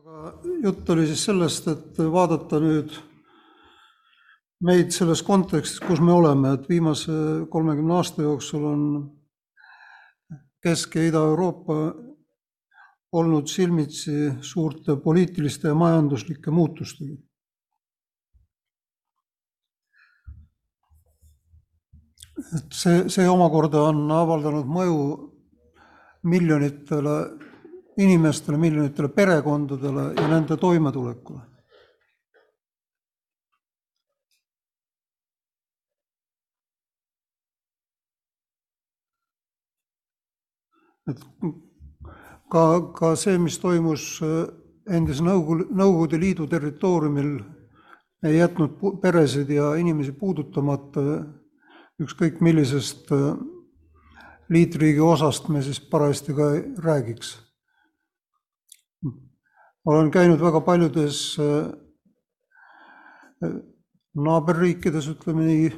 aga jutt oli siis sellest, et vaadata nüüd meid selles kontekstis, kus me oleme, et viimase kolmekümne aasta jooksul on Kesk- ja Ida-Euroopa olnud silmitsi suurte poliitiliste ja majanduslike muutustega. et see, see omakorda on avaldanud mõju miljonitele inimestele, miljonitele perekondadele ja nende toimetulekule. et ka, ka see, mis toimus endise Nõukogude, Nõukogude Liidu territooriumil, ei jätnud peresid ja inimesi puudutamata, ükskõik millisest liitriigi osast me siis parajasti ka räägiks. Olen käinud väga paljudes naaberriikides, ütleme nii,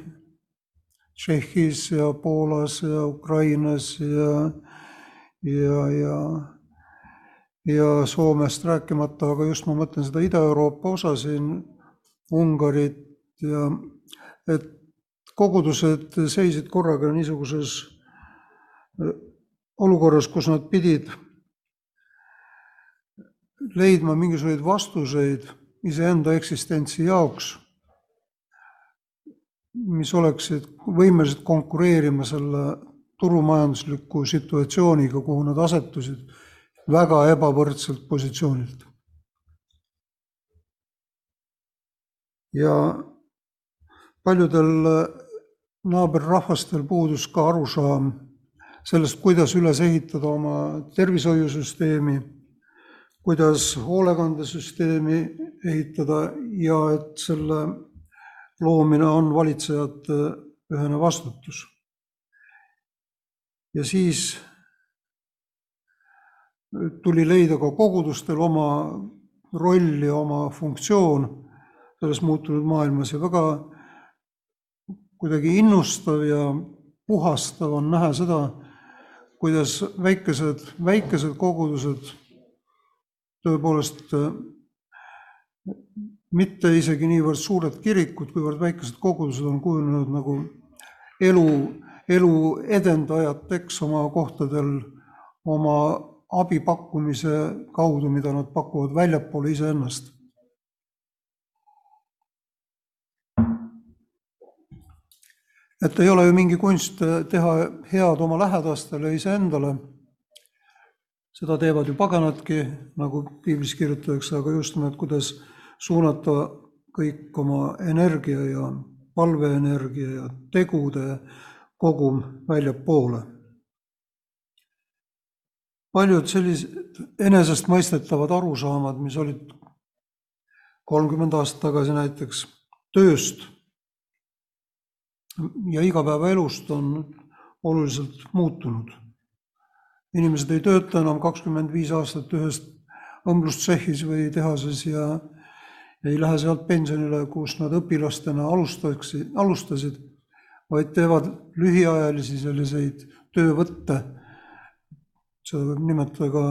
Tšehhis ja Poolas ja Ukrainas ja ja, ja, ja Soomest rääkimata, aga just ma mõtlen seda Ida-Euroopa osa siin, Ungarit ja et kogudused seisid korraga niisuguses olukorras, kus nad pidid leidma mingisuguseid vastuseid iseenda eksistentsi jaoks, mis oleksid võimelised konkureerima selle turumajandusliku situatsiooniga, kuhu nad asetusid väga ebavõrdselt positsioonilt. ja paljudel naaberrahvastel puudus ka arusaam sellest, kuidas üles ehitada oma tervishoiusüsteemi, kuidas hoolekandesüsteemi ehitada ja et selle loomine on valitsejate ühene vastutus. Ja siis tuli leida ka kogudustel oma roll ja oma funktsioon selles muutunud maailmas ja väga kuidagi innustav ja puhastav on näha seda, kuidas väikesed, väikesed kogudused tõepoolest mitte isegi niivõrd suured kirikud, kuivõrd väikesed kogudused on kujunenud nagu elu elu edendajateks oma kohtadel oma abi pakkumise kaudu, mida nad pakuvad väljapoole iseennast. et ei ole ju mingi kunst teha head oma lähedastele iseendale. Seda teevad ju paganadki, nagu piiblis kirjutatakse, aga just nimelt, kuidas suunata kõik oma energia ja palveenergia ja tegude kogum väljapoole. paljud sellised enesestmõistetavad arusaamad, mis olid kolmkümmend aastat tagasi näiteks tööst ja igapäevaelust, on oluliselt muutunud. Inimesed ei tööta enam kakskümmend viis aastat ühes õmblustsehhis või tehases ja ei lähe sealt pensionile, kus nad õpilastena alustaksid, alustasid vaid teevad lühiajalisi selliseid töövõtte, seda võib nimetada ka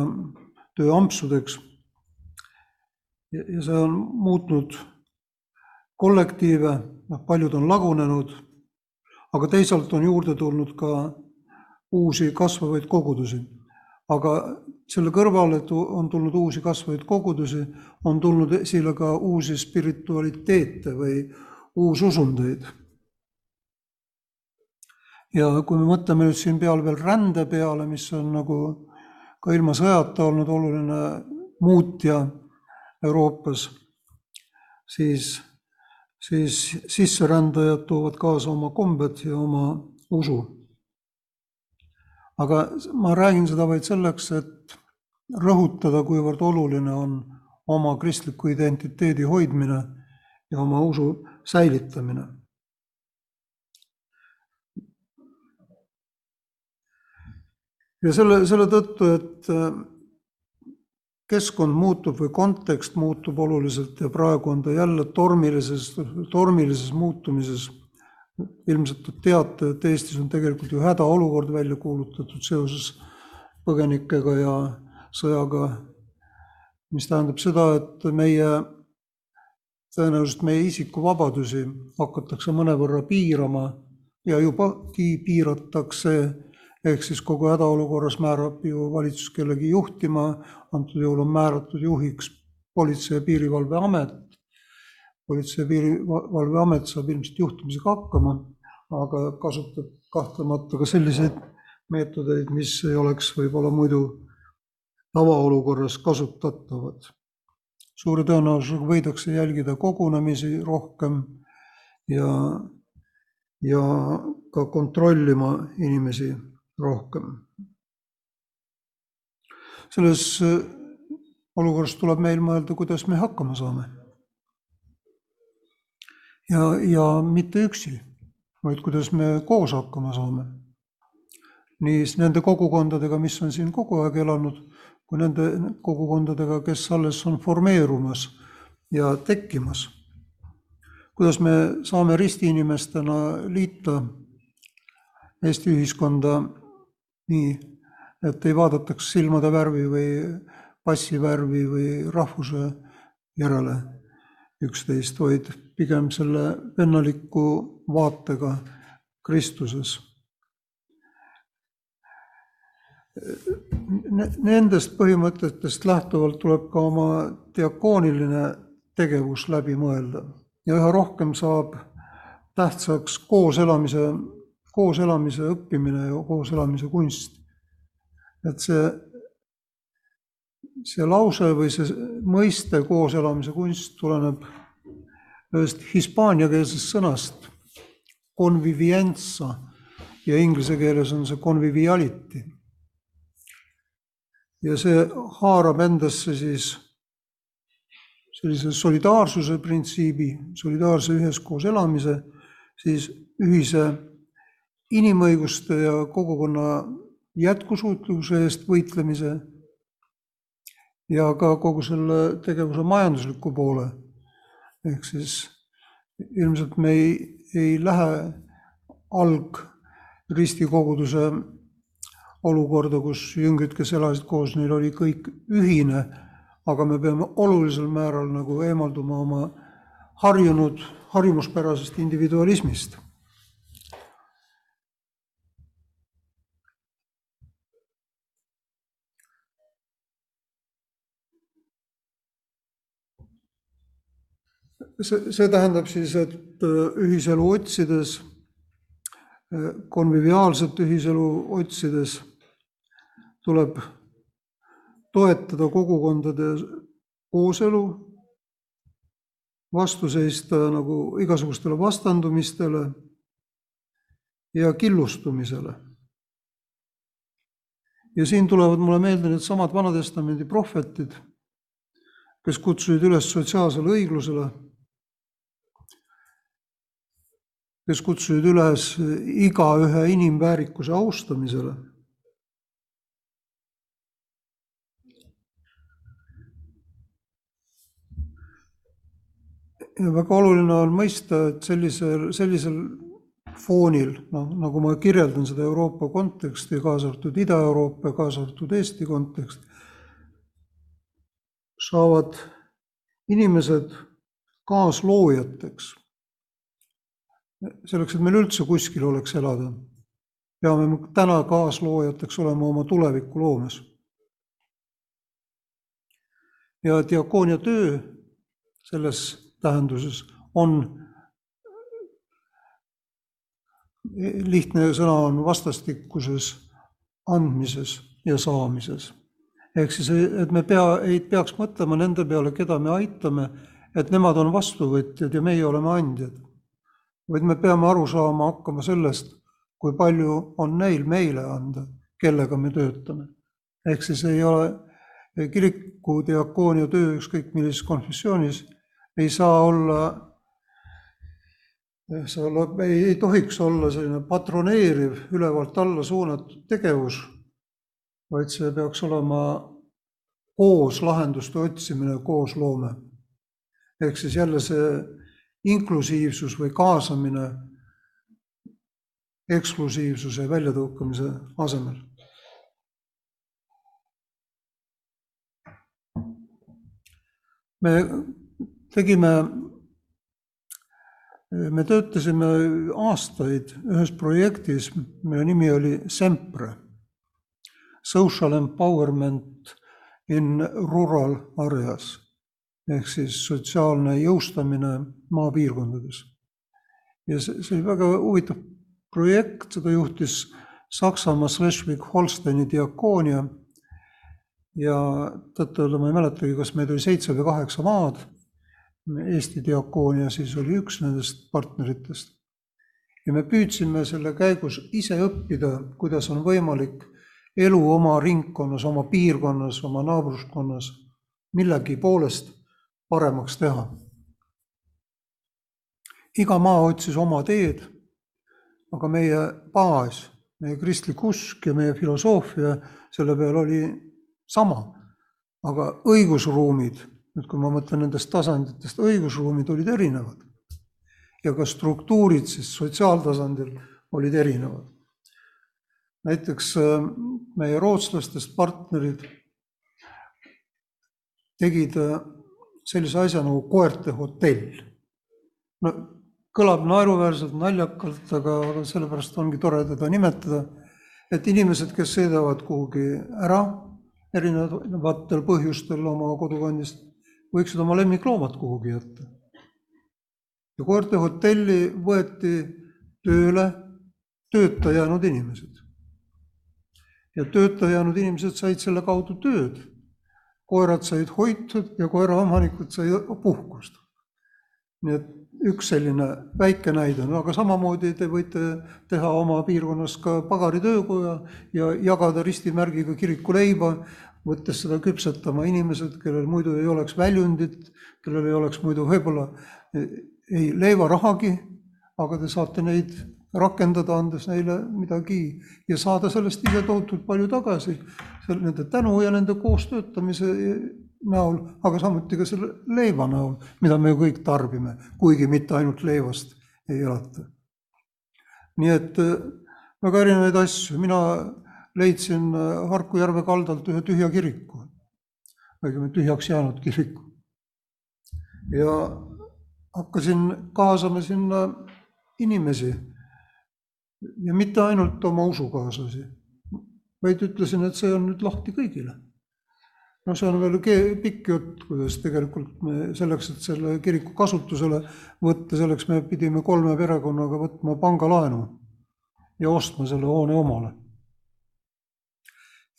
tööampsudeks. ja see on muutnud kollektiive, noh, paljud on lagunenud, aga teisalt on juurde tulnud ka uusi kasvavaid kogudusi. aga selle kõrval, et on tulnud uusi kasvavaid kogudusi, on tulnud esile ka uusi spiritualiteete või uususundeid ja kui me mõtleme nüüd siin peal veel rände peale, mis on nagu ka ilma sõjata olnud oluline muutja Euroopas, siis, siis sisserändajad toovad kaasa oma kombed ja oma usu. Aga ma räägin seda vaid selleks, et rõhutada, kuivõrd oluline on oma kristliku identiteedi hoidmine ja oma usu säilitamine ja selle, selle tõttu, et äh, keskkond muutub või kontekst muutub oluliselt ja praegu on ta jälle tormilises, tormilises muutumises. Ilmselt te teate, et Eestis on tegelikult ju hädaolukord välja kuulutatud seoses põgenikega ja sõjaga. Mis tähendab seda, et meie, tõenäoliselt meie isikuvabadusi hakatakse mõnevõrra piirama ja jubagi piiratakse, ehk siis kogu hädaolukorras määrab ju valitsus kellegi juhtima, antud juhul on määratud juhiks Politsei- ja Piirivalveamet. Politsei- ja Piirivalveamet saab ilmselt juhtimisega hakkama, aga kasutab kahtlemata ka selliseid meetodeid, mis ei oleks võib-olla muidu tavaolukorras kasutatavad. suure tõenäosusega võidakse jälgida kogunemisi rohkem ja, ja ka kontrollima inimesi rohkem. selles olukorras tuleb meil mõelda, kuidas me hakkama saame. Ja, ja mitte üksi, vaid kuidas me koos hakkama saame. nii nende kogukondadega, mis on siin kogu aeg elanud, kui nende kogukondadega, kes alles on formeerumas ja tekkimas. kuidas me saame ristiinimestena liita Eesti ühiskonda nii, et ei vaadataks silmade värvi või passivärvi või rahvuse järele üksteist, vaid pigem selle vennaliku vaatega Kristuses. Nendest põhimõtetest lähtuvalt tuleb ka oma diakooniline tegevus läbi mõelda ja üha rohkem saab tähtsaks kooselamise, kooselamise õppimine ja kooselamise kunst. et see see lause või see mõiste kooselamise kunst tuleneb ühest hispaaniakeelsest sõnast convivienza ja inglise keeles on see conviviality. ja see haarab endasse siis sellise solidaarsuse printsiibi, solidaarse üheskoos elamise, siis ühise inimõiguste ja kogukonna jätkusuutlikkuse eest võitlemise ja ka kogu selle tegevuse majandusliku poole. ehk siis ilmselt me ei, ei lähe algristikoguduse olukorda, kus jüngrid, kes elasid koos, neil oli kõik ühine, aga me peame olulisel määral nagu eemalduma oma harjunud, harjumuspärasest individualismist see, see tähendab siis, et äh, ühiselu otsides, äh, konviviaalset ühiselu otsides tuleb toetada kogukondade kooselu, vastu seista nagu igasugustele vastandumistele ja killustumisele. ja siin tulevad mulle meelde needsamad Vana-testamendi prohvetid, kes kutsusid üles sotsiaalsele õiglusele kes kutsusid üles igaühe inimväärikuse austamisele. ja väga oluline on mõista, et sellisel, sellisel foonil, noh, nagu ma kirjeldan seda Euroopa konteksti, kaasa arvatud Ida-Euroopa ja kaasa arvatud Eesti kontekst, saavad inimesed kaasloojateks selleks, et meil üldse kuskil oleks elada, peame me täna kaasloojateks olema oma tuleviku loomes. ja diakoonia töö selles tähenduses on, lihtne sõna on vastastikuses andmises ja saamises. ehk siis, et me pea, ei peaks mõtlema nende peale, keda me aitame, et nemad on vastuvõtjad ja meie oleme andjad vaid me peame aru saama hakkama sellest, kui palju on neil meile anda, kellega me töötame. ehk siis ei ole kiriku diakoonia töö ükskõik millises konfessioonis ei saa olla, see olla, ei, ei tohiks olla selline patroneeriv, ülevalt alla suunatud tegevus, vaid see peaks olema koos lahenduste otsimine, koosloome. ehk siis jälle see inklusiivsus või kaasamine eksklusiivsuse väljatõukamise asemel. me tegime, me töötasime aastaid ühes projektis, mille nimi oli Sempre. Social empowerment in rural areas ehk siis sotsiaalne jõustamine maapiirkondades. ja see, see oli väga huvitav projekt, seda juhtis Saksamaa Schleswig-Holsteini diakoonia ja tõtt-öelda ma ei mäletagi, kas meid oli seitse või kaheksa maad. Eesti diakoonia siis oli üks nendest partneritest. ja me püüdsime selle käigus ise õppida, kuidas on võimalik elu oma ringkonnas, oma piirkonnas, oma naabruskonnas millegi poolest paremaks teha. iga maa otsis oma teed, aga meie baas, meie kristlik usk ja meie filosoofia selle peal oli sama. aga õigusruumid, nüüd kui ma mõtlen nendest tasanditest, õigusruumid olid erinevad. ja ka struktuurid siis sotsiaaltasandil olid erinevad. näiteks äh, meie rootslastest partnerid tegid äh, sellise asja nagu koerte hotell. no kõlab naeruväärselt, naljakalt, aga, aga sellepärast ongi tore teda nimetada, et inimesed, kes sõidavad kuhugi ära erinevatel põhjustel oma kodukandist, võiksid oma lemmikloomad kuhugi jätta. ja koerte hotelli võeti tööle tööta jäänud inimesed. ja tööta jäänud inimesed said selle kaudu tööd koerad said hoitud ja koeraomanikud said puhkust. nii et üks selline väike näide, no aga samamoodi te võite teha oma piirkonnas ka pagaritöökoja ja jagada ristimärgiga kirikuleiba, võttes seda küpsetama inimesed, kellel muidu ei oleks väljundit, kellel ei oleks muidu võib-olla ei leivarahagi, aga te saate neid rakendada, andes neile midagi ja saada sellest ise tohutult palju tagasi, nende tänu ja nende koostöötamise näol, aga samuti ka selle leiva näol, mida me ju kõik tarbime, kuigi mitte ainult leivast ei elata. nii et äh, väga erinevaid asju, mina leidsin äh, Harku järve kaldalt ühe tühja kiriku, õigemini tühjaks jäänud kiriku. ja hakkasin kaasama sinna inimesi ja mitte ainult oma usukaaslasi, vaid ütlesin, et see on nüüd lahti kõigile. noh, see on veel pikk jutt, kuidas tegelikult me selleks, et selle kiriku kasutusele võtta, selleks me pidime kolme perekonnaga võtma pangalaenu ja ostma selle hoone omale.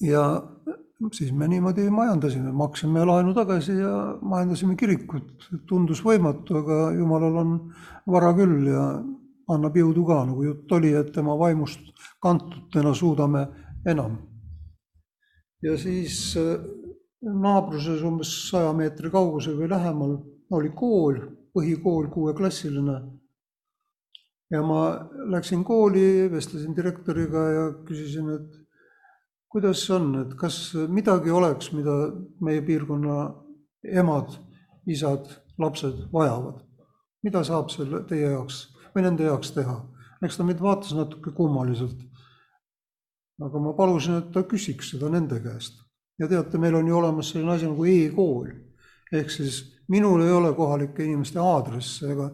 ja siis me niimoodi majandasime, maksime laenu tagasi ja majandasime kirikut, tundus võimatu, aga jumalal on vara küll ja annab jõudu ka, nagu jutt oli, et tema vaimust kantutena suudame enam. ja siis äh, naabruses umbes saja meetri kaugusel või lähemal oli kool, põhikool, kuueklassiline. ja ma läksin kooli, vestlesin direktoriga ja küsisin, et kuidas see on, et kas midagi oleks, mida meie piirkonna emad, isad, lapsed vajavad. mida saab selle teie jaoks või nende jaoks teha. eks ta mind vaatas natuke kummaliselt. Aga ma palusin, et ta küsiks seda nende käest. ja teate, meil on ju olemas selline asi nagu e-kool. ehk siis minul ei ole kohalike inimeste aadresse ega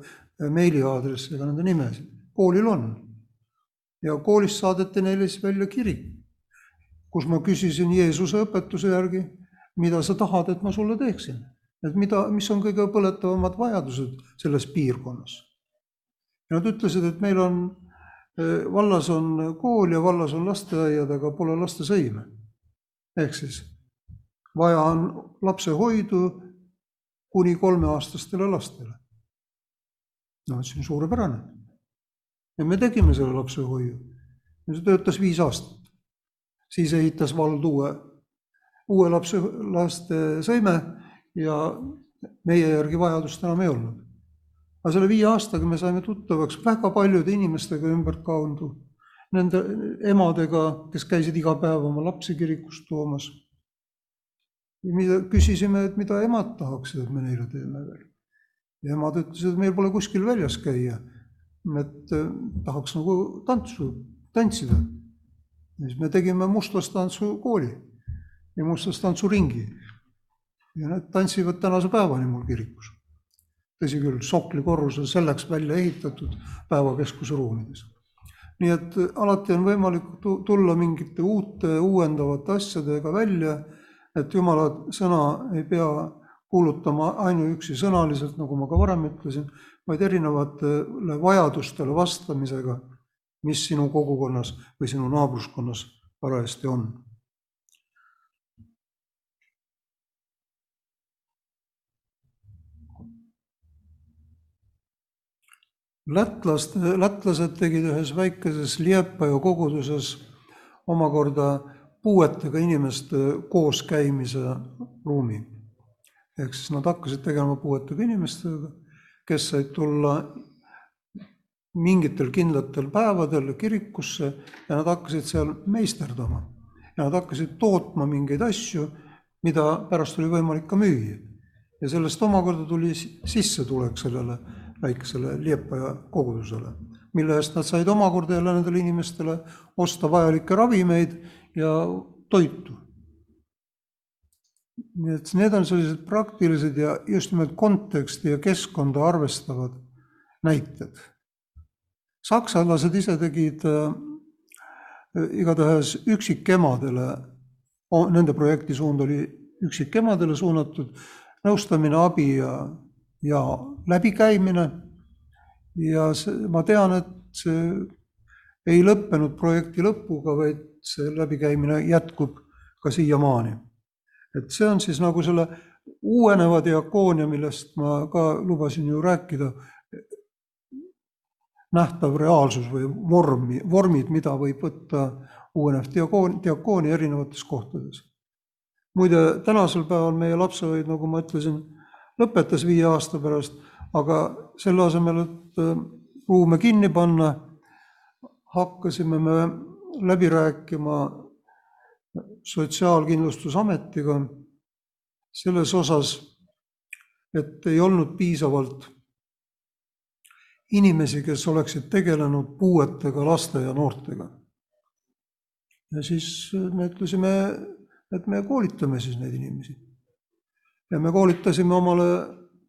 meiliaadresse ega nende nimesid, koolil on. ja koolist saadeti neile siis välja kiri, kus ma küsisin Jeesuse õpetuse järgi, mida sa tahad, et ma sulle teeksin et mida, mis on kõige põletavamad vajadused selles piirkonnas ja nad ütlesid, et meil on, vallas on kool ja vallas on lasteaiad, aga pole lastesõime. ehk siis vaja on lapsehoidu kuni kolmeaastastele lastele. no see on suurepärane. ja me tegime selle lapsehoiu ja see töötas viis aastat. siis ehitas vald uue, uue lapse, laste sõime ja meie järgi vajadust enam ei olnud aga selle viie aastaga me saime tuttavaks väga paljude inimestega ümberkaudu, nende emadega, kes käisid iga päev oma lapsi kirikust toomas. mida küsisime, et mida emad tahaksid, et me neile teeme veel. ja emad ütlesid, et meil pole kuskil väljas käia. et eh, tahaks nagu tantsu, tantsida. ja siis me tegime mustlastantsu kooli ja mustlastantsuringi. ja need tantsivad tänase päevani mul kirikus. Tõsi küll, Sokli korrusel selleks välja ehitatud päevakeskuse ruumides. nii et alati on võimalik tulla mingite uute, uuendavate asjadega välja, et jumala sõna ei pea kuulutama ainuüksi sõnaliselt, nagu ma ka varem ütlesin, vaid erinevatele vajadustele vastamisega, mis sinu kogukonnas või sinu naabruskonnas parajasti on lätlaste, lätlased tegid ühes väikeses Liepaja koguduses omakorda puuetega inimeste kooskäimise ruumi. ehk siis nad hakkasid tegelema puuetega inimestega, kes said tulla mingitel kindlatel päevadel kirikusse ja nad hakkasid seal meisterdama. ja nad hakkasid tootma mingeid asju, mida pärast oli võimalik ka müüa. ja sellest omakorda tuli sissetulek sellele väikesele Liepaja kogudusele, mille eest nad said omakorda jälle nendele inimestele osta vajalikke ravimeid ja toitu. nii et need on sellised praktilised ja just nimelt konteksti ja keskkonda arvestavad näited. saksalased ise tegid äh, igatahes üksikemadele, nende projekti suund oli üksikemadele suunatud nõustamine, abi ja ja läbikäimine. ja see, ma tean, et see ei lõppenud projekti lõpuga, vaid see läbikäimine jätkub ka siiamaani. et see on siis nagu selle uueneva diakoonia, millest ma ka lubasin ju rääkida, nähtav reaalsus või vormi, vormid, mida võib võtta uuenev diakoon, diakoonia erinevates kohtades. muide, tänasel päeval meie lapsehoid, nagu ma ütlesin, lõpetas viie aasta pärast, aga selle asemel, et äh, ruume kinni panna, hakkasime me läbi rääkima Sotsiaalkindlustusametiga selles osas, et ei olnud piisavalt inimesi, kes oleksid tegelenud puuetega laste ja noortega. ja siis me ütlesime, et me koolitame siis neid inimesi ja me koolitasime omale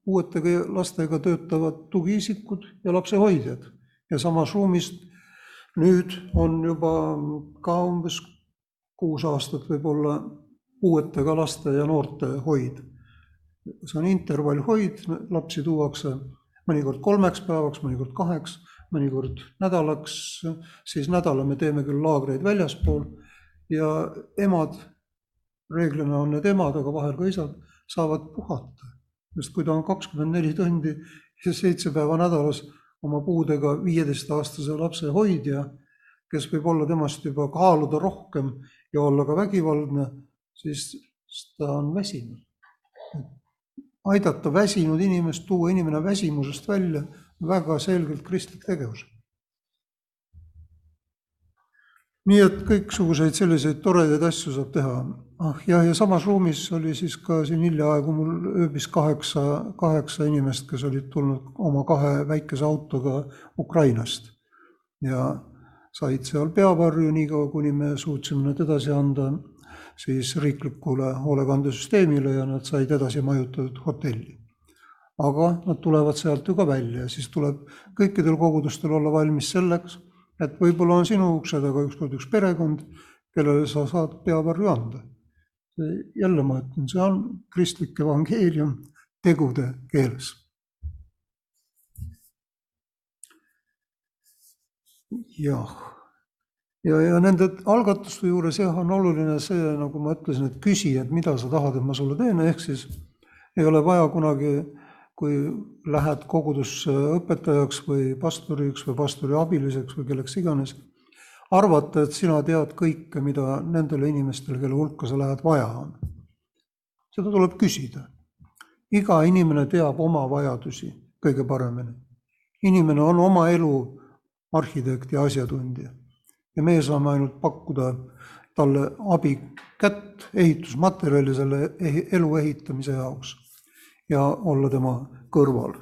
puuetega lastega töötavad tugiisikud ja lapsehoidjad ja samas ruumis nüüd on juba ka umbes kuus aastat võib-olla puuetega laste ja noorte hoid. see on intervallhoid, lapsi tuuakse mõnikord kolmeks päevaks, mõnikord kaheks, mõnikord nädalaks, siis nädala me teeme küll laagreid väljaspool ja emad, reeglina on need emad, aga vahel ka isad saavad puhata. sest kui ta on kakskümmend neli tundi ja seitse päeva nädalas oma puudega viieteistaastase lapse hoidja, kes võib olla temast juba kaaluda rohkem ja olla ka vägivaldne, siis ta on väsinud. aidata väsinud inimest, tuua inimene väsimusest välja, väga selgelt kristlik tegevus nii et kõiksuguseid selliseid toredaid asju saab teha. Ah jah, ja samas ruumis oli siis ka siin hiljaaegu mul ööbis kaheksa, kaheksa inimest, kes olid tulnud oma kahe väikese autoga Ukrainast. ja said seal peavarju niikaua, kuni me suutsime nad edasi anda siis riiklikule hoolekandesüsteemile ja nad said edasi majutatud hotelli. aga nad tulevad sealt ju ka välja ja siis tuleb kõikidel kogudustel olla valmis selleks et võib-olla on sinu ukse taga ükskord üks perekond, kellele sa saad peavarju anda. Jälle ma ütlen, see on kristlik evangeelium tegude keeles. jah, ja, ja nende algatuste juures jah, on oluline see, nagu ma ütlesin, et küsi, et mida sa tahad, et ma sulle teen, ehk siis ei ole vaja kunagi kui lähed kogudusse õpetajaks või pastoriks või pastori abiliseks või kelleks iganes, arvata, et sina tead kõike, mida nendele inimestele, kelle hulka sa lähed, vaja on. seda tuleb küsida. iga inimene teab oma vajadusi kõige paremini. inimene on oma elu arhitekt ja asjatundja ja meie saame ainult pakkuda talle abi kätt, ehitusmaterjali selle elu ehitamise jaoks ja olla tema kõrval.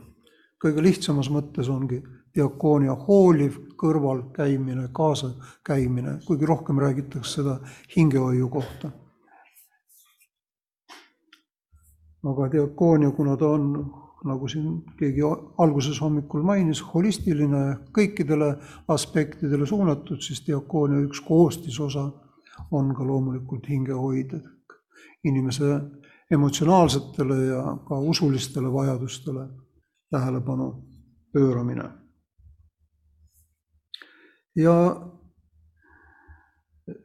kõige lihtsamas mõttes ongi diakoonia hooliv kõrval käimine, kaasa käimine, kuigi rohkem räägitakse seda hingehoiu kohta. aga diakoonia, kuna ta on, nagu siin keegi alguses hommikul mainis, holistiline, kõikidele aspektidele suunatud, siis diakoonia üks koostisosa on ka loomulikult hingehoid, inimese emotsionaalsetele ja ka usulistele vajadustele tähelepanu pööramine. Ja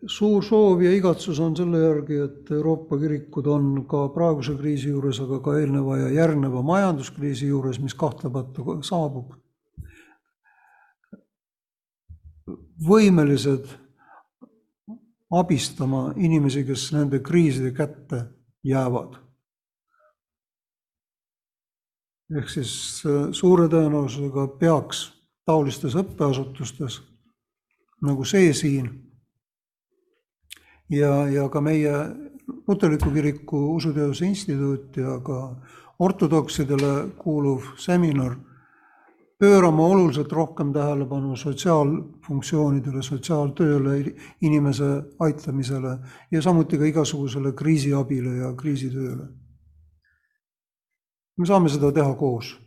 suur soov ja igatsus on selle järgi, et Euroopa kirikud on ka praeguse kriisi juures, aga ka eelneva ja järgneva majanduskriisi juures, mis kahtlemata saabub, võimelised abistama inimesi, kes nende kriiside kätte jäävad. ehk siis äh, suure tõenäosusega peaks taolistes õppeasutustes nagu see siin ja, ja ka meie luterliku kiriku usuteaduse instituut ja ka ortodoksidele kuuluv seminar pöörama oluliselt rohkem tähelepanu sotsiaalfunktsioonidele, sotsiaaltööle, inimese aitamisele ja samuti ka igasugusele kriisiabile ja kriisitööle. me saame seda teha koos.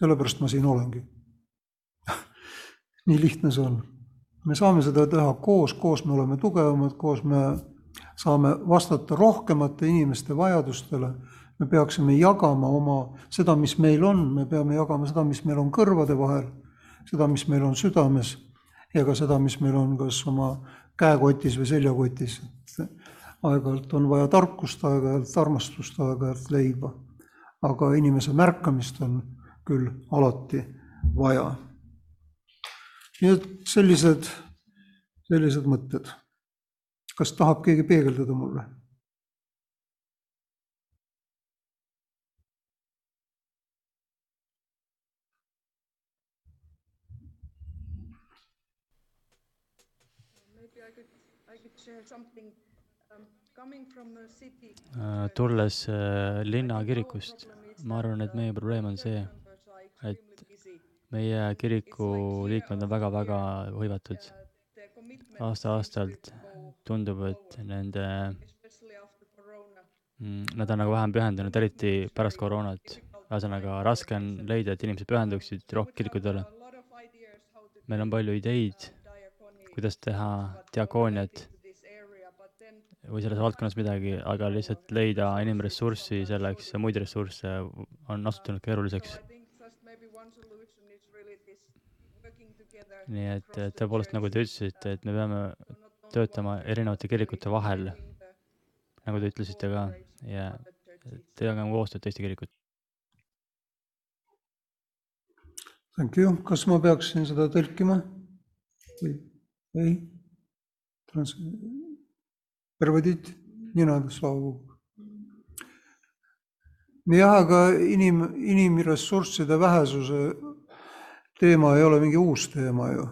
sellepärast ma siin olengi nii lihtne see on me saame seda teha koos, koos me oleme tugevamad, koos me saame vastata rohkemate inimeste vajadustele. me peaksime jagama oma seda, mis meil on, me peame jagama seda, mis meil on kõrvade vahel, seda, mis meil on südames ja ka seda, mis meil on kas oma käekotis või seljakotis. aeg-ajalt on vaja tarkust, aeg-ajalt armastust, aeg-ajalt leiba. aga inimese märkamist on küll alati vaja nii et sellised, sellised mõtted. kas tahab keegi peegeldada mulle? Um, äh, tulles äh, linnakirikust, ma arvan, et meie probleem on see, et meie kiriku liikmed on väga-väga hõivatud. aasta-aastalt tundub, et nende, mm, nad on nagu vähem pühendunud, eriti pärast koroonat. ühesõnaga, raske on leida, et inimesed pühenduksid rohkem kirikutele. meil on palju ideid, kuidas teha diakooniat või selles valdkonnas midagi, aga lihtsalt leida inimressurssi selleks ja muid ressursse on osutunud keeruliseks nii et tõepoolest, nagu te ütlesite, et me peame töötama erinevate kirikute vahel, nagu te ütlesite ka, ja tegema koostööd teiste kirikutega. Thank you, kas ma peaksin seda tõlkima või ei? Trans-, pervadid, nina slaavu. jah, aga inim, inimressursside vähesuse teema ei ole mingi uus teema ju.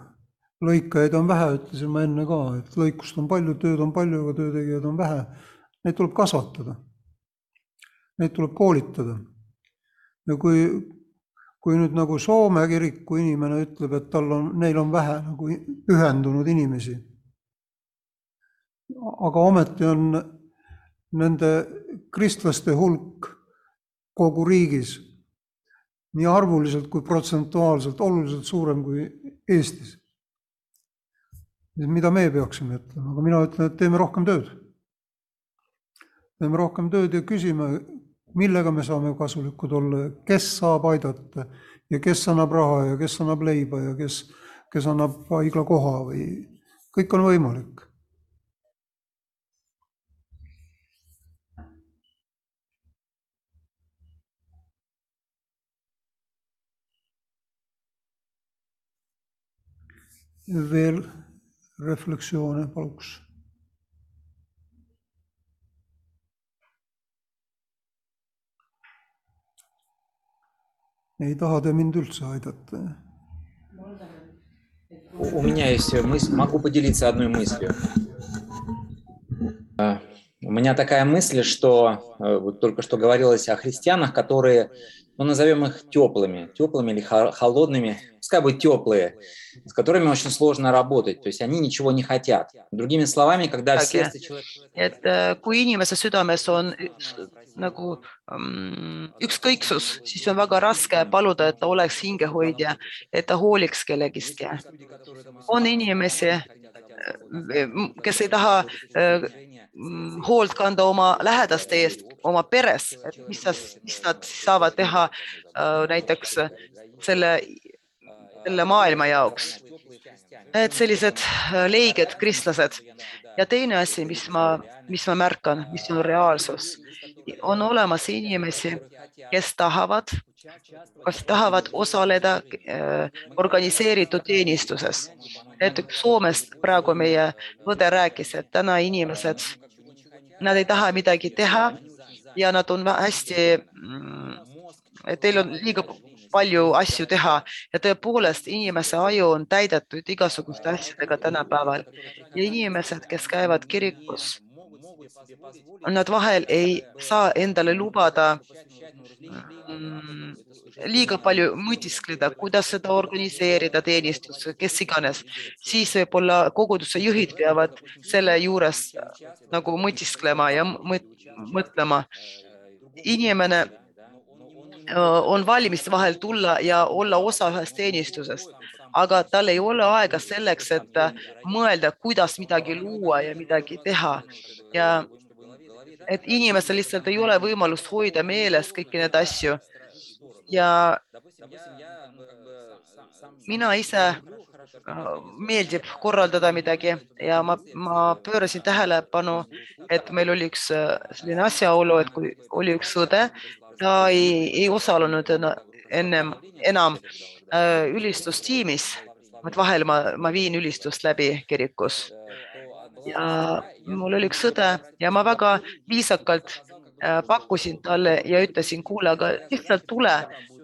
lõikajaid on vähe, ütlesin ma enne ka, et lõikust on palju, tööd on palju, aga töötegijaid on vähe. Neid tuleb kasvatada. Neid tuleb koolitada. ja kui, kui nüüd nagu Soome kiriku inimene ütleb, et tal on, neil on vähe nagu pühendunud inimesi, aga ometi on nende kristlaste hulk kogu riigis nii arvuliselt kui protsentuaalselt oluliselt suurem kui Eestis. mida meie peaksime ütlema, aga mina ütlen, et teeme rohkem tööd. teeme rohkem tööd ja küsime, millega me saame kasulikud olla ja kes saab aidata ja kes annab raha ja kes annab leiba ja kes, kes annab haiglakoha või kõik on võimalik veel refleksioone paluks. ei taha te mind üldse aidata? У меня есть мысль, могу поделиться одной мыслью. У меня такая мысль, что э, вот только что говорилось о христианах, которые, ну, назовем их теплыми, теплыми или хо- холодными, пускай бы теплые, с которыми очень сложно работать, то есть они ничего не хотят. Другими словами, когда в Окей. сердце человека... et äh, kui inimese südames on üks, nagu mm, ükskõiksus, siis on väga raske paluda, et ta oleks hingehoidja, et ta hooliks kellegist. on inimesi, kes ei taha äh, mm, hoolt kanda oma lähedaste eest oma peres, et mis sa, mis nad siis saavad teha äh, näiteks selle, selle maailma jaoks. et sellised äh, leiged kristlased ja teine asi, mis ma, mis ma märkan, mis on reaalsus, on olemas inimesi, kes tahavad, kas tahavad osaleda äh, organiseeritud teenistuses. näiteks Soomest praegu meie õde rääkis, et täna inimesed, nad ei taha midagi teha ja nad on hästi, et teil on liiga palju asju teha. Ja tõepoolest inimese aju on täidetud igasuguste asjadega tänapäeval. Ja inimesed, kes käivad kirikus, nad vahel ei saa endale lubada mm, liiga palju mõtiskleda, kuidas seda organiseerida, teenistus, kes iganes, siis võib-olla koguduse juhid peavad selle juures nagu mõtisklema ja mõt- mõtlema. inimene on valmis vahel tulla ja olla osa ühest teenistusest, aga tal ei ole aega selleks, et äh, mõelda, kuidas midagi luua ja midagi teha. Ja et inimesel lihtsalt ei ole võimalust hoida meeles kõiki neid asju. Ja mina ise äh, meeldib korraldada midagi ja ma, ma pöörasin tähelepanu, et meil oli üks äh, selline asjaolu, et kui oli üks õde, ta ei, ei osalenud ennem enam äh, ülistustiimis, et vahel ma, ma viin ülistust läbi kirikus. Ja mul oli üks õde ja ma väga viisakalt äh, pakkusin talle ja ütlesin, kuule, aga lihtsalt tule,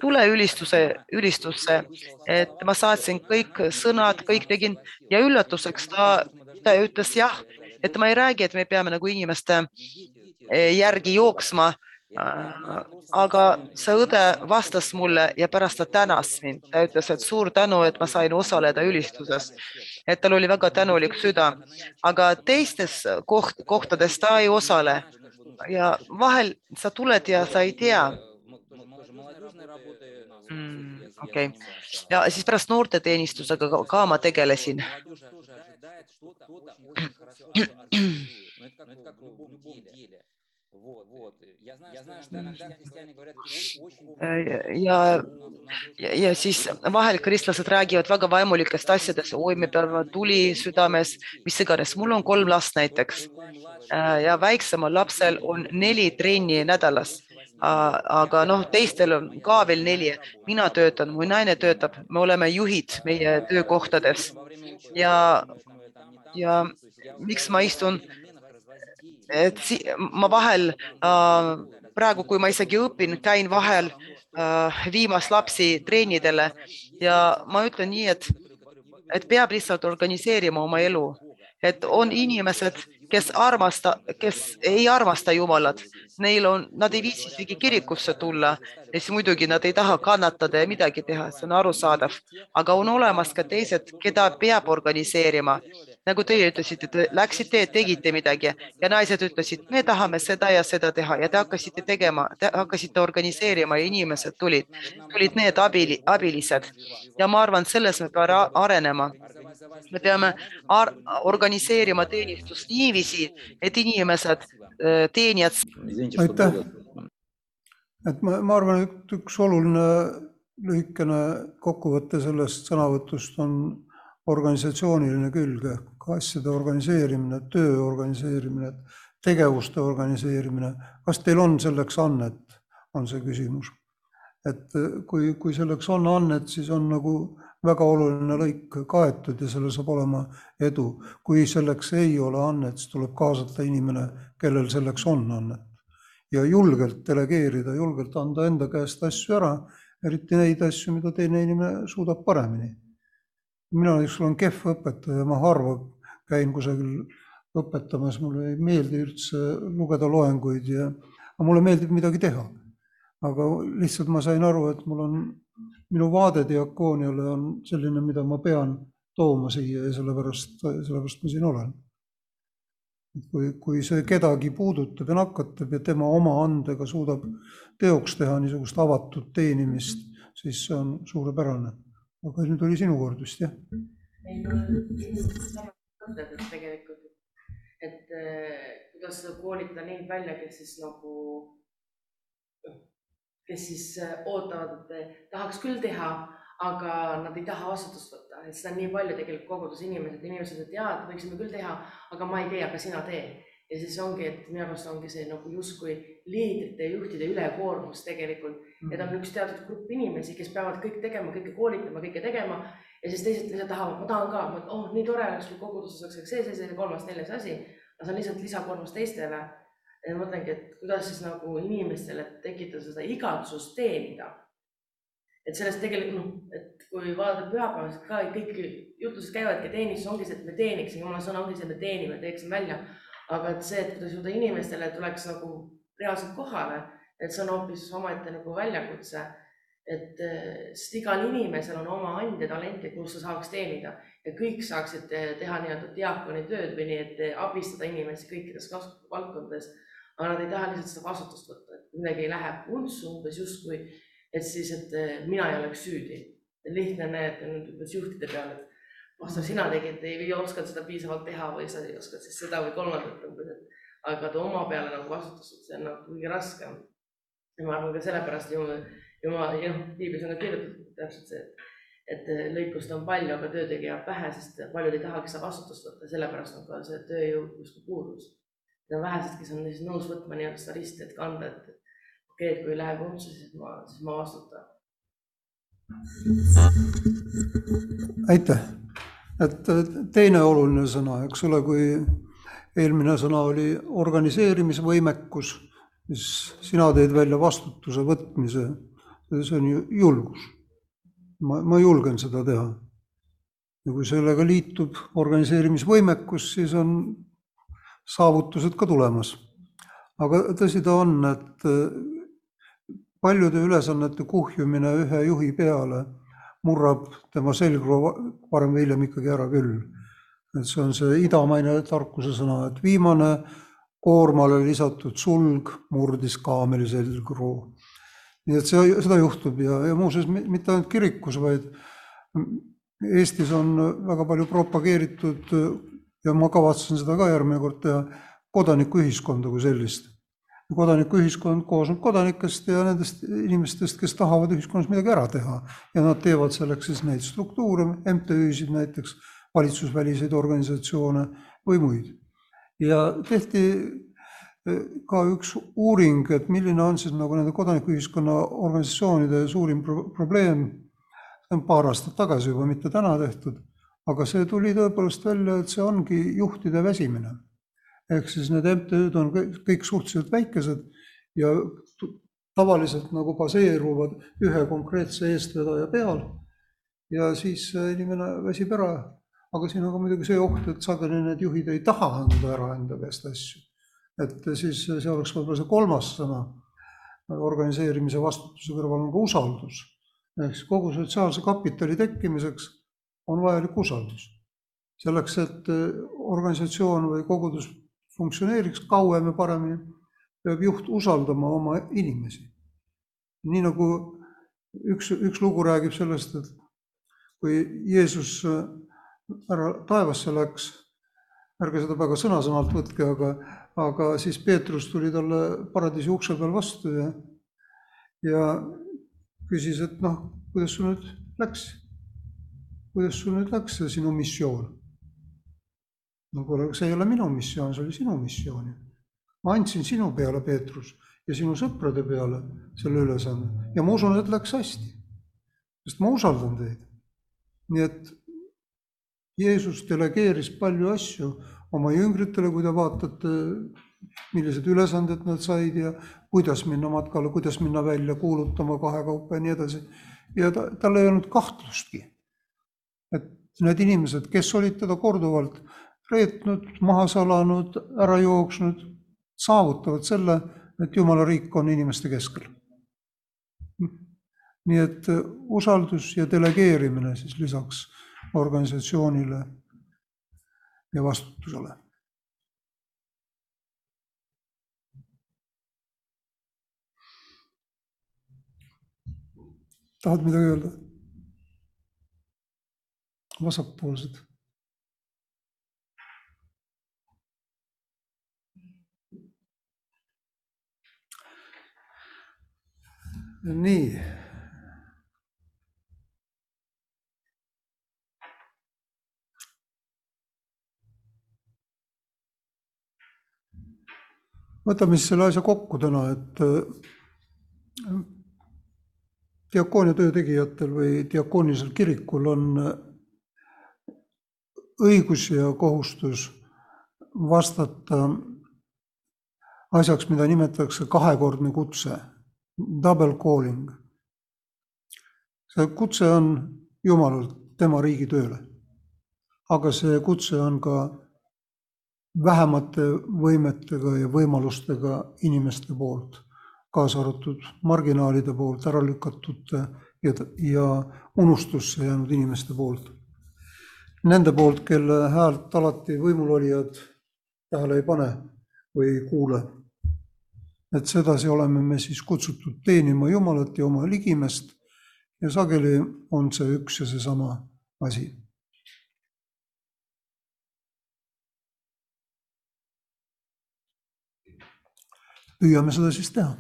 tule ülistuse, ülistusse, et ma saatsin kõik sõnad, kõik tegin ja üllatuseks ta, ta ütles jah, et ma ei räägi, et me peame nagu inimeste eh, järgi jooksma. Aga see õde vastas mulle ja pärast ta tänas mind, ta ütles, et suur tänu, et ma sain osaleda ülistuses, et tal oli väga tänulik süda, aga teistes koht, kohtades ta ei osale ja vahel sa tuled ja sa ei tea mm, okei okay. ja siis pärast noorteteenistusega ka, ka ma tegelesin. Ja, ja, ja siis vahel kristlased räägivad väga vaimulikest asjadest, oi, me peame tuli südames, mis iganes, mul on kolm last näiteks. Ja väiksemal lapsel on neli trenni nädalas. Aga noh, teistel on ka veel neli, mina töötan, mu naine töötab, me oleme juhid meie töökohtades. ja, ja miks ma istun, et si ma vahel äh, praegu, kui ma isegi õpin, käin vahel äh, viimas lapsi treenidele ja ma ütlen nii, et, et peab lihtsalt organiseerima oma elu, et on inimesed, kes armasta, kes ei armasta Jumalat, neil on, nad ei viitsi isegi kirikusse tulla. Ja siis muidugi nad ei taha kannatada ja midagi teha, see on arusaadav, aga on olemas ka teised, keda peab organiseerima. Nagu teie ütlesite, te läksite tegite midagi ja naised ütlesid, me tahame seda ja seda teha ja te hakkasite tegema, te hakkasite organiseerima ja inimesed tulid, tulid need abili, abilised ja ma arvan, selles me peame arenema me peame organiseerima teenistust niiviisi, et inimesed, teenijad. aitäh. et ma, ma arvan, et üks oluline lühikene kokkuvõte sellest sõnavõtust on organisatsiooniline külg ehk asjade organiseerimine, töö organiseerimine, tegevuste organiseerimine. kas teil on selleks annet, on see küsimus. et kui, kui selleks on annet, siis on nagu väga oluline lõik kaetud ja sellel saab olema edu. kui selleks ei ole annet, siis tuleb kaasata inimene, kellel selleks on annet. ja julgelt delegeerida, julgelt anda enda käest asju ära, eriti neid asju, mida teine inimene suudab paremini. mina näiteks olen kehv õpetaja, ma harva käin kusagil õpetamas, mulle ei meeldi üldse lugeda loenguid ja, aga mulle meeldib midagi teha. aga lihtsalt ma sain aru, et mul on, minu vaade diakooniale on selline, mida ma pean tooma siia ja sellepärast, sellepärast ma siin olen. kui, kui see kedagi puudutab ja nakatab ja tema oma andega suudab teoks teha niisugust avatud teenimist, siis see on suurepärane. aga nüüd oli sinu kord vist, jah? ei, mõtletud tegelikult, et eh, kuidas koolitada neid välja, kes siis nagu, kes siis eh, ootavad, et tahaks küll teha, aga nad ei taha vastutust võtta, et seda on nii palju tegelikult koguduse inimesed, ütlevad, jaa, et võiksime küll teha, aga ma ei tee, aga sina tee. Ja siis ongi, et minu arust ongi see nagu justkui liidrite ja juhtide ülekoormus tegelikult, et on üks teatud grupp inimesi, kes peavad kõik tegema, kõike koolitama, kõike tegema ja siis teised lihtsalt tahavad, ma tahan ka, oh, nii tore oleks, kui koguduses oleks see, see, see, kolmas, neljas asi, aga see on lihtsalt lisakoormus teistele. ja ma mõtlengi, et kuidas siis nagu inimestele tekitada seda igatsust teenida. et sellest tegelikult noh, et kui vaadata pühapäevast ka kõik jutlused käivadki, teenistus ongi see, et me teeniksime, jumala sõna ongi see, et me teenime, teeksime välja. Aga et see, et kuidas jõuda inimestele tuleks nagu reaalselt kohale, et see on hoopis omaette nagu väljakutse et eh, sest igal inimesel on oma and ja talent ja kus sa saaks teenida ja kõik saaksid eh, teha nii-öelda diaakoni tööd või nii, et eh, abistada inimesi kõikides valdkondades. aga nad ei taha lihtsalt seda vastutust võtta, et midagi ei lähe untsu umbes justkui, et siis, et mina ei oleks süüdi. lihtne nüüd umbes juhtide peale, et pastor, sina tegid, ei osanud seda piisavalt teha või sa ei oska siis seda või kolmandat umbes, et aga oma peale nagu vastutust, see on nagu kõige raskem. ja ma arvan ka sellepärast ju jumal, jah, piiblis on ka kirjutatud täpselt see, et lõikust on palju, aga töötegijad vähe, sest paljud ei tahagi seda vastutust võtta, sellepärast on ka see tööjõud justkui puudus. Need on vähesed, kes on siis nõus võtma nii-öelda seda risti, et kanda, et okei okay,, et kui ei lähe kuntsu, siis ma, siis ma vastutan. Aitäh, et teine oluline sõna, eks ole, kui eelmine sõna oli organiseerimisvõimekus, siis sina tõid välja vastutuse võtmise see on ju julgus. ma, ma julgen seda teha. ja kui sellega liitub organiseerimisvõimekus, siis on saavutused ka tulemas. aga tõsi ta on, et äh, paljude ülesannete kuhjumine ühe juhi peale murrab tema selgroo varem või hiljem ikkagi ära küll. et see on see idamaine tarkuse sõna, et viimane koormale lisatud sulg murdis kaameli selgroo nii et see, seda juhtub ja, ja muuseas mitte ainult kirikus, vaid Eestis on väga palju propageeritud ja ma kavatsen seda ka järgmine kord teha, kodanikuühiskonda kui sellist. Kodanikuühiskond koosneb kodanikest ja nendest inimestest, kes tahavad ühiskonnas midagi ära teha ja nad teevad selleks siis neid struktuure, MTÜ-sid näiteks, valitsusväliseid organisatsioone või muid. ja tehti ka üks uuring, et milline on siis nagu nende kodanikuühiskonna organisatsioonide suurim pro probleem. see on paar aastat tagasi juba, mitte täna tehtud, aga see tuli tõepoolest välja, et see ongi juhtide väsimine. Ehk siis need MTÜ-d on kõik, kõik suhteliselt väikesed ja tavaliselt nagu baseeruvad ühe konkreetse eestvedaja peal. ja siis inimene väsib ära. aga siin on ka muidugi see oht, et sageli need juhid ei taha anda ära enda käest asju et siis see oleks võib-olla see kolmas sõna organiseerimise vastutuse kõrval on ka usaldus. ehk siis kogu sotsiaalse kapitali tekkimiseks on vajalik usaldus. selleks, et organisatsioon või kogudus funktsioneeriks kauem ja paremini, peab juht usaldama oma inimesi. nii nagu üks, üks lugu räägib sellest, et kui Jeesus ära taevasse läks, ärge seda väga sõna-sõnalt võtke, aga aga siis Peetrus tuli talle paradiisi ukse peal vastu ja, ja küsis, et noh, kuidas sul nüüd läks? kuidas sul nüüd läks see sinu missioon? No kuule, see ei ole minu missioon, see oli sinu missioon. ma andsin sinu peale, Peetrus, ja sinu sõprade peale selle ülesande ja ma usun, et läks hästi. sest ma usaldan teid. nii et Jeesus delegeeris palju asju oma jüngritele, kui te vaatate, millised ülesanded nad said ja kuidas minna matkale, kuidas minna välja kuulutama kahekaupa ja nii edasi. ja ta, tal ei olnud kahtlustki, et need inimesed, kes olid teda korduvalt reetnud, maha salanud, ära jooksnud, saavutavad selle, et Jumala riik on inimeste keskel. nii et usaldus ja delegeerimine siis lisaks organisatsioonile ja vastutusele tahad midagi öelda? vasakpoolsed. nii. võtame siis selle asja kokku täna, et äh, diakoonia töö tegijatel või diakoonilisel kirikul on õigus ja kohustus vastata asjaks, mida nimetatakse kahekordne kutse, double calling. see kutse on Jumalalt tema riigi tööle. aga see kutse on ka vähemate võimetega ja võimalustega inimeste poolt kaasa arvatud marginaalide poolt ära lükatute ja, ja unustusse jäänud inimeste poolt. Nende poolt, kelle häält alati võimulolijad tähele ei pane või ei kuule. Et sedasi oleme me siis kutsutud teenima Jumalat ja oma ligimest ja sageli on see üks ja seesama asi püüame seda siis teha.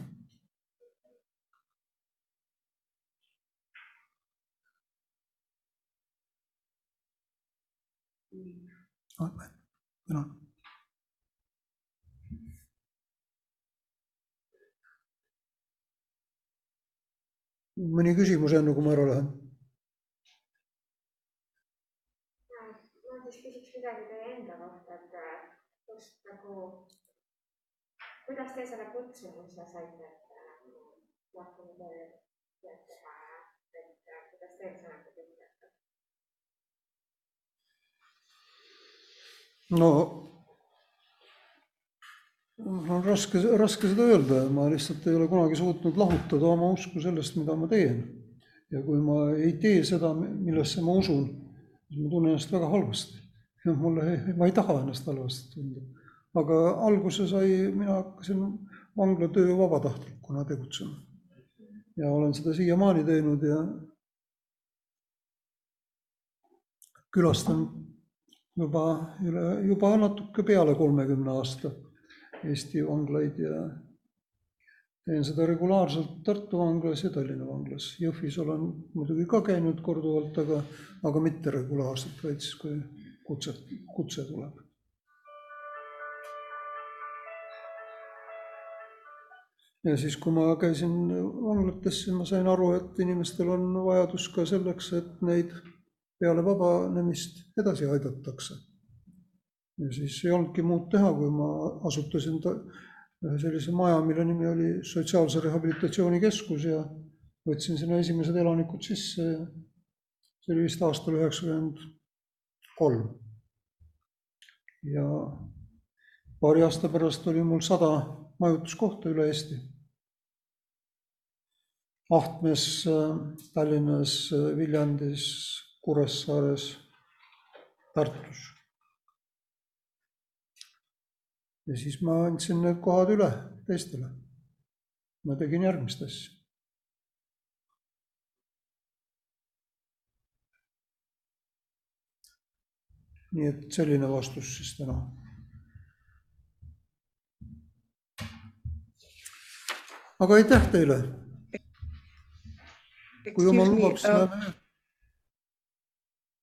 tänan. Mõni küsimus enne, kui ma ära lähen? ma siis küsiks midagi teie enda kohta, et just nagu kuidas te selle kutsumuse saite, et lahkunud tööd teha ja et kuidas teil see nagu pihta? no on raske, raske seda öelda, ma lihtsalt ei ole kunagi suutnud lahutada oma usku sellest, mida ma teen. ja kui ma ei tee seda, millesse ma usun, siis ma tunnen ennast väga halvasti. noh, mulle, ma ei taha ennast halvasti tunda. aga alguse sai, mina hakkasin vanglatöö vabatahtlikuna tegutsema. ja olen seda siiamaani teinud ja külastan juba üle, juba natuke peale kolmekümne aasta Eesti vanglaid ja teen seda regulaarselt Tartu vanglas ja Tallinna vanglas. Jõhvis olen muidugi ka käinud korduvalt, aga, aga mitte regulaarselt, vaid siis, kui kutse, kutse tuleb. ja siis, kui ma käisin vanglates, siis ma sain aru, et inimestel on vajadus ka selleks, et neid peale vabanemist edasi aidatakse. Ja siis ei olnudki muud teha, kui ma asutasin ühe sellise maja, mille nimi oli Sotsiaalse Rehabilitatsiooni Keskus ja võtsin sinna esimesed elanikud sisse ja see oli vist aastal üheksakümmend kolm. ja paari aasta pärast oli mul sada majutuskohta üle Eesti. Ahtmes, Tallinnas, Viljandis, Kuressaares, Tartus. Ja siis ma andsin need kohad üle teistele. ma tegin järgmist asja. nii et selline vastus siis täna. aga aitäh teile. kui jumal lubab, siis näeme veel